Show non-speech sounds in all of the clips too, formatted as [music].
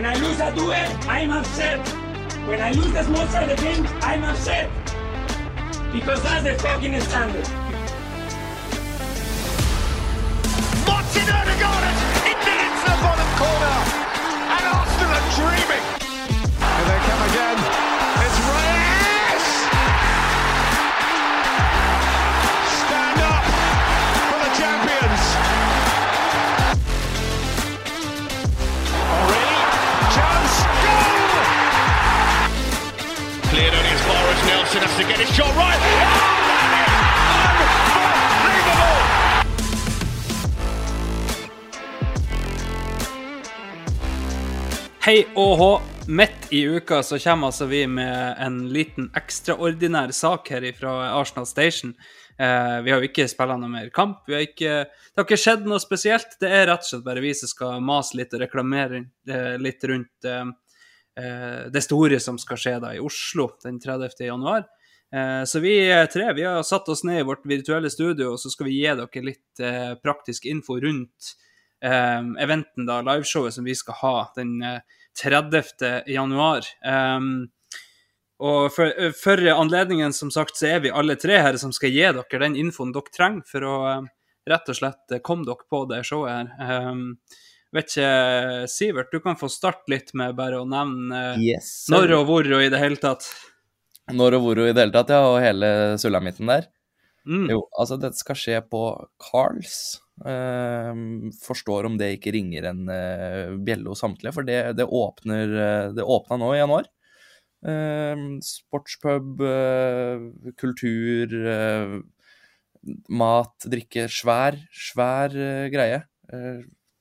When I lose a duel, I'm upset. When I lose the small side of the game, I'm upset. Because that's the fucking standard. To get his shot right. Unbelievable! Hei og hå. Midt i uka så kommer altså vi med en liten ekstraordinær sak her fra Arsenal Station. Eh, vi har jo ikke spilt noe mer kamp. Har ikke, det har ikke skjedd noe spesielt. Det er rett og slett bare vi som skal mase litt og reklamere eh, litt rundt eh, eh, det store som skal skje da i Oslo den 30. januar. Eh, så vi tre vi har satt oss ned i vårt virtuelle studio, og så skal vi gi dere litt eh, praktisk info rundt eh, eventen, da, liveshowet som vi skal ha den eh, 30. januar. Og for, for anledningen, som sagt, så er vi alle tre her som skal gi dere den infoen dere trenger for å rett og slett komme dere på det showet her. Um, vet ikke, Sivert, du kan få starte litt med bare å nevne Yes. når og hvor og i det hele tatt. Når og hvor og i det hele tatt, ja, og hele sulamitten der. Mm. Jo, altså dette skal skje på Carls. Uh, forstår om det ikke ringer en uh, bjelle hos samtlige, for det, det åpner uh, Det åpna nå i januar. Ehm, sportspub, eh, kultur, mat, drikke. Svær, svær greie.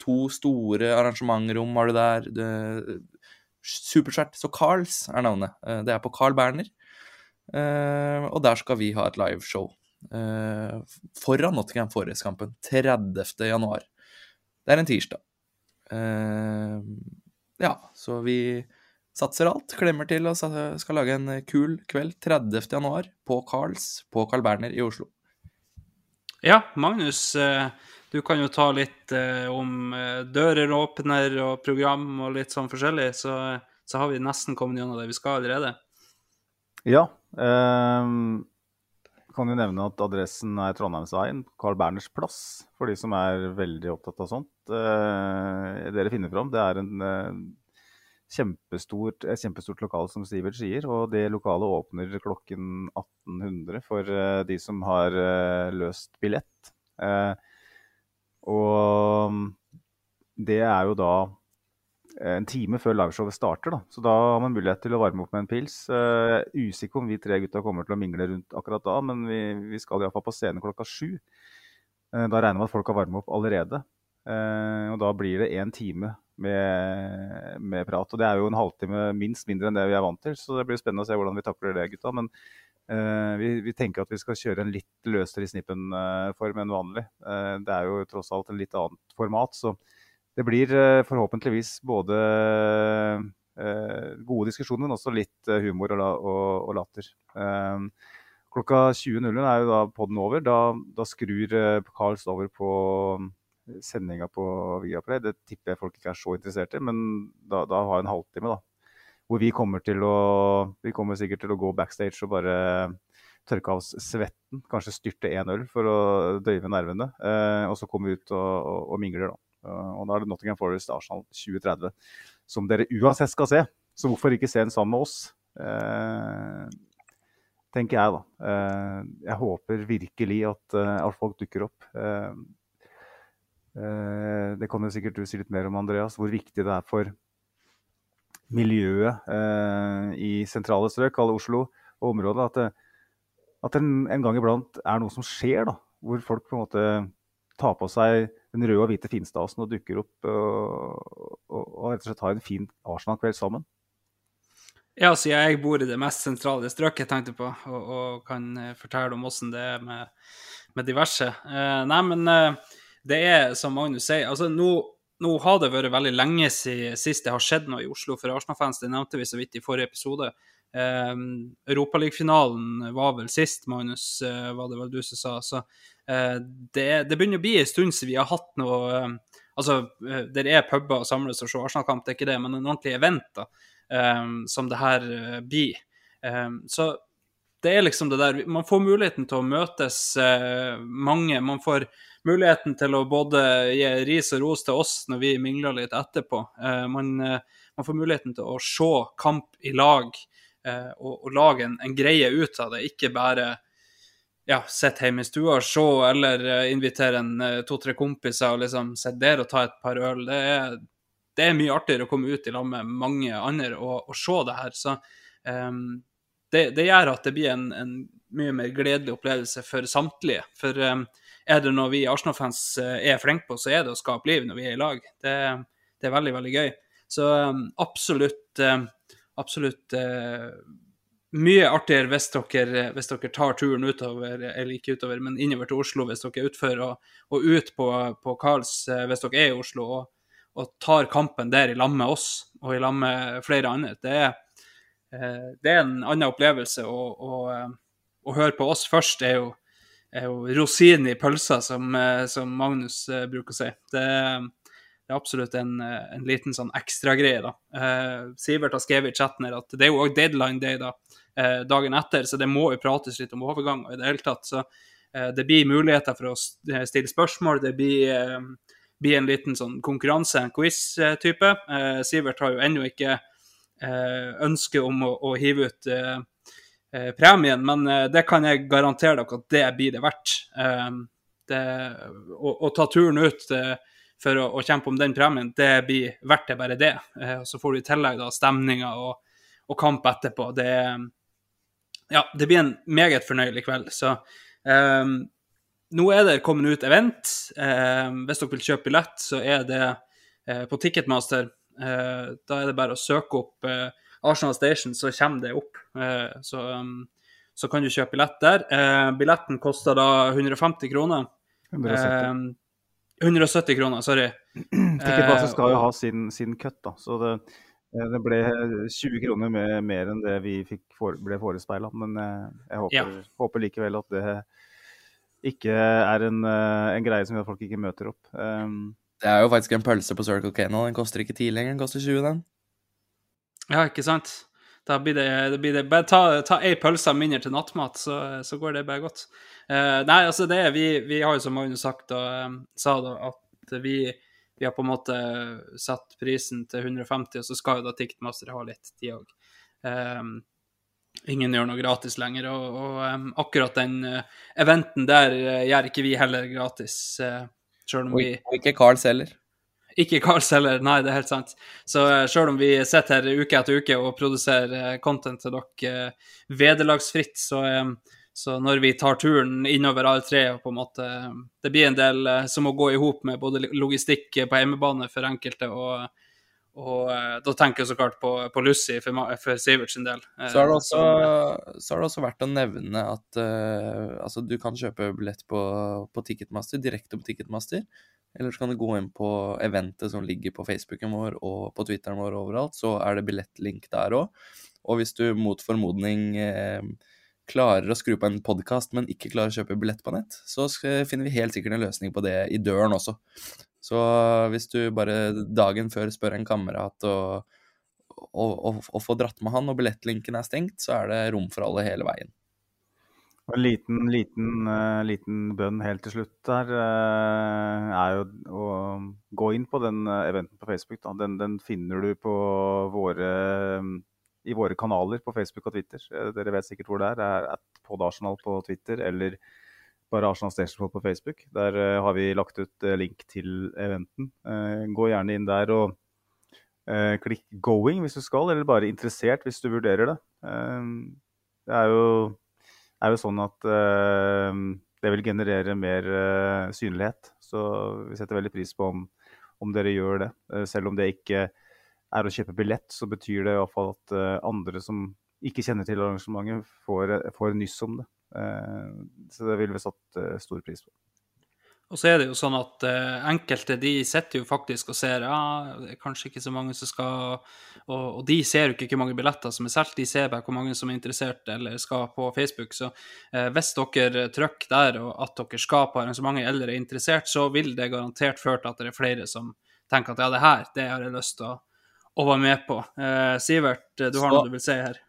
To store arrangementrom har du der. Det, supersvært. Så Carls er navnet. Det er på Carl Berner. Eh, og der skal vi ha et liveshow uh, foran Nottingham Forest-kampen 30. januar. Det er en tirsdag. Eh, ja, så vi satser alt, klemmer til og skal lage en kul kveld 30. januar på Carls på Carl Berner i Oslo. Ja, Magnus, eh, du kan jo ta litt eh, om eh, dører åpner og program og litt sånn forskjellig, så, så har vi nesten kommet gjennom det vi skal allerede. Ja. Eh, kan jo nevne at adressen er Trondheimsveien, Carl Berners plass, for de som er veldig opptatt av sånt. Eh, dere finner fram. Det er en eh, kjempestort, et kjempestort lokal, som Sivert sier. Og det lokalet åpner klokken 1800 for eh, de som har eh, løst billett. Eh, og det er jo da en time før liveshowet starter. Da. Så da har man mulighet til å varme opp med en pils. Eh, Jeg er usikker om vi tre gutta kommer til å mingle rundt akkurat da, men vi, vi skal iallfall på scenen klokka sju. Eh, Da regner man at folk har varmet opp allerede. Eh, Og da blir det én time med, med prat. Og det er jo en halvtime minst mindre enn det vi er vant til, så det blir spennende å se hvordan vi takler det, gutta. Men Uh, vi, vi tenker at vi skal kjøre en litt løsere i snippen-form enn vanlig. Uh, det er jo tross alt en litt annet format, så det blir eh, forhåpentligvis både eh, gode diskusjoner, men også litt eh, humor og, og, og latter. Eh, klokka 20.00 er jo da podden over. Da, da skrur Karls over på sendinga på Viaplay. Det tipper jeg folk ikke er så interessert i, men da, da har jeg en halvtime, da. Hvor vi kommer til å Vi kommer sikkert til å gå backstage og bare tørke av oss svetten. Kanskje styrte én øl for å døyve nervene. Eh, og så komme ut og, og, og mingler, da. Eh, og da er det Nottingham Forest Arsenal 2030 som dere uansett skal se. Så hvorfor ikke se den sammen med oss? Eh, tenker jeg, da. Eh, jeg håper virkelig at, at folk dukker opp. Det kan jo sikkert du si litt mer om, Andreas, hvor viktig det er for miljøet eh, i sentrale strøk, alle Oslo og området, at, det, at en, en gang iblant er noe som skjer, da. Hvor folk på en måte tar på seg den røde og hvite finstasen og dukker opp og, og, og rett og slett har en fin Arsenal-kveld sammen. Ja, siden jeg bor i det mest sentrale strøket, jeg tenkte på, og, og kan eh, fortelle om åssen det er med, med diverse. Eh, nei, men eh, det er som Magnus sier, altså nå, nå har det vært veldig lenge siden sist det har skjedd noe i Oslo for Arsenal-fans. Det nevnte vi så vidt i forrige episode. Eh, Europaligafinalen var vel sist, Magnus, eh, var det vel du som sa. Så det, det, begynner å bli en stund siden vi har hatt noe eh, Altså, eh, det er puber og samles og se Arsenal-kamp, det er ikke det, men en ordentlig event da, som det her blir. Så det er liksom det der Man får muligheten til å møtes mange. Man får muligheten til å både gi ris og ros til oss når vi mingler litt etterpå. Man, man, får muligheten til å se kamp i lag og, og, lage en, en, greie ut av det, ikke bare ja, sitte hjemme i stua og se, eller uh, invitere uh, to-tre kompiser og liksom sitte der og ta et par øl. Det er, det er, mye artigere å komme ut i lag med mange andre og, og se det her. Så um, det, det, gjør at det blir en, en, mye mer gledelig opplevelse for samtlige. For um, er det noe vi Arsenal-fans uh, er flinke på, så er det å skape liv når vi er i lag. Det, det er veldig, veldig gøy. Så um, absolutt, absolutt mye artigere hvis dere, hvis dere, tar turen utover, eller ikke utover, men innover til Oslo hvis dere er utfor, og, og ut på, på Karls eh, hvis dere er i Oslo, og, og tar kampen der i lag med oss og i lag med flere andre. Det er, eh, det er en annen opplevelse. å eh, høre på oss først er jo, er jo rosinen i pølsa, som, som, Magnus bruker å si. Det, det er absolutt en, en liten sånn ekstragreie. Uh, Sivert har skrevet i chatten her at det er jo òg deadline day da, eh, dagen etter, så det må jo prates litt om overgang i det hele tatt. Så eh, det blir muligheter for å stille spørsmål. Det blir, blir en liten sånn konkurranse, en quiz-type. Sivert har jo ennå ikke ønske om å, å hive ut premien, men det kan jeg garantere dere at det blir det verdt. Det, å, å, ta turen ut for å, å, kjempe om den premien, det blir verdt det bare det. Eh, så får du i tillegg da stemninga og, og, kamp etterpå. Det, ja, det blir en meget fornøyelig kveld. Så eh, nå er det kommet ut event. Eh, hvis dere vil kjøpe billett, så er det eh, på Ticketmaster. Eh, da er det bare å søke opp eh, Arsenal Station, så kommer det opp. så, um, så kan du kjøpe billett der. billetten koster da 150 kroner. 170. 170 kroner, sorry. [clears throat] Ticketmaster eh, skal jo ha sin, sin cut, da. Så det, eh, det, ble 20 kroner med, mer enn det vi for, ble forespeila. Men eh, jeg håper, ja. håper, likevel at det ikke er en, en, greie som gjør at folk ikke møter opp. Um, det er jo faktisk en pølse på Circle K nå. Den koster ikke 10 lenger, den koster 20, den. Ja, ikke sant. Da blir det, det, blir det Bare ta, ta ei pølse mindre til nattmat, så, så går det bare godt. Uh, nei, altså det vi, vi har jo som Magnus sagt og um, sa da, at vi, vi, har på en måte satt prisen til 150, og så skal jo da Ticketmaster ha litt, de òg. Um, ingen gjør noe gratis lenger, og, og um, akkurat den uh, eventen der uh, gjør ikke vi heller gratis. Uh, selv om vi... Og ikke Carls heller. Ikke Karls heller, nei, det er helt sant. Så uh, selv om vi sitter her uke etter uke og produserer content til dere vederlagsfritt, så, um, så når vi tar turen innover alle tre og på en måte Det blir en del uh, som må gå i hop med både logistikk på hjemmebane for enkelte, og, og uh, da tenker jeg så klart på, på Lucy for, for Sivert sin del. Uh, så, har også, så, har det også, vært å nevne at altså, du kan kjøpe billett på, på Ticketmaster, direkte på Ticketmaster. Eller så kan du gå inn på eventet som ligger på Facebooken vår og på Twitteren vår overalt, så er det billettlink der òg. Og hvis du mot formodning eh, klarer å skru på en podkast, men ikke klarer å kjøpe billett på nett, så finner vi helt sikkert en løsning på det i døren også. Så hvis du bare dagen før spør en kamerat og, og, og, og får dratt med han, og billettlinken er stengt, så er det rom for alle hele veien. En liten, liten, uh, liten bønn helt til slutt der uh, er jo å gå inn på den eventen på Facebook. Den, den, finner du på våre i våre kanaler på Facebook og Twitter. Eh, dere vet sikkert hvor det er. Det er at podarsenal på Twitter eller bare Arsenal Station på Facebook. Der har vi lagt ut link til eventen. Gå gjerne inn der og klikk 'going' hvis du skal, eller bare 'interessert' hvis du vurderer det. det er jo, er jo sånn at det vil generere mer synlighet. Så vi setter veldig pris på om, om dere gjør det, selv om det ikke er å kjøpe billett, så betyr det i hvert fall at eh, andre som ikke kjenner til arrangementet, får, får nyss om det. Eh, så det ville vi satt eh, stor pris på. Og så er det jo sånn at uh, enkelte de sitter jo faktisk og ser ja, det er kanskje ikke så mange som skal og, og de ser jo ikke hvor mange billetter som er solgt, de ser bare hvor mange som er interessert eller skal på Facebook. Så uh, hvis dere trykker der og at dere skal på arrangementet eller er interessert, så vil det garantert føre til at det er flere som tenker at ja, det her, det har jeg lyst til å, å være med på. Uh, Sivert, du har noe du vil si her?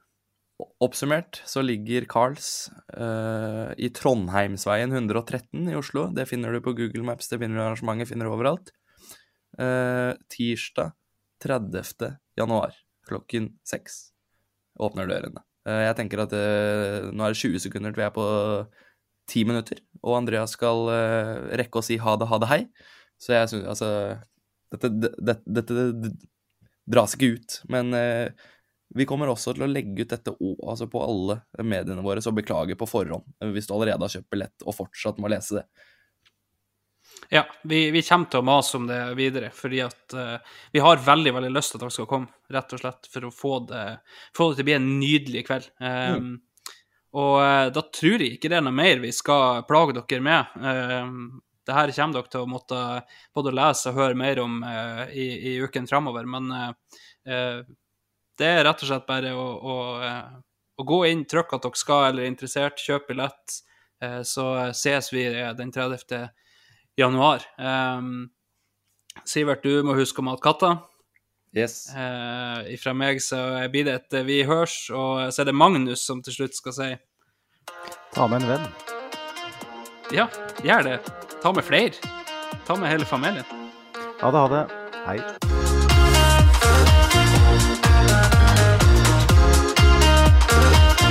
Oppsummert så ligger Carls uh, i Trondheimsveien 113 i Oslo. Det finner du på Google Maps, det finner du arrangementet, finner du overalt. Uh, tirsdag 30. januar klokken seks åpner dørene. Uh, jeg tenker at eh, nå er det 20 sekunder til vi er på 10 minutter, og Andreas skal eh, rekke å si ha det, ha det, hei. Så jeg syns altså Dette, dette, dette, dras ikke ut, men eh, vi kommer også til å legge ut dette altså på alle mediene våre, så beklager på forhånd eh, hvis du allerede har kjøpt billett og fortsatt må lese det. Ja, vi, vi kommer til å mase om det videre, fordi at uh, vi har veldig veldig lyst til at dere skal komme, rett og slett for å få det, få det til å bli en nydelig kveld. Um, Og uh, da tror jeg ikke det er noe mer vi skal plage dere med. Um, det her kommer dere til å måtte både lese og høre mer om uh, i, i uken framover, men uh, eh, det er rett og slett bare å, å, eh, å gå inn, trykk at dere skal eller er interessert, kjøp billett, eh, så ses vi eh, den 30 januar. Um, Sivert, du må huske å mate katta. Yes. Eh, fra meg så blir det et vi hørs, og så er det Magnus som til slutt skal si Ta med en venn. ja, gjør det. Ta med flere. Ta med hele familien. Ha det, ha det. Hei.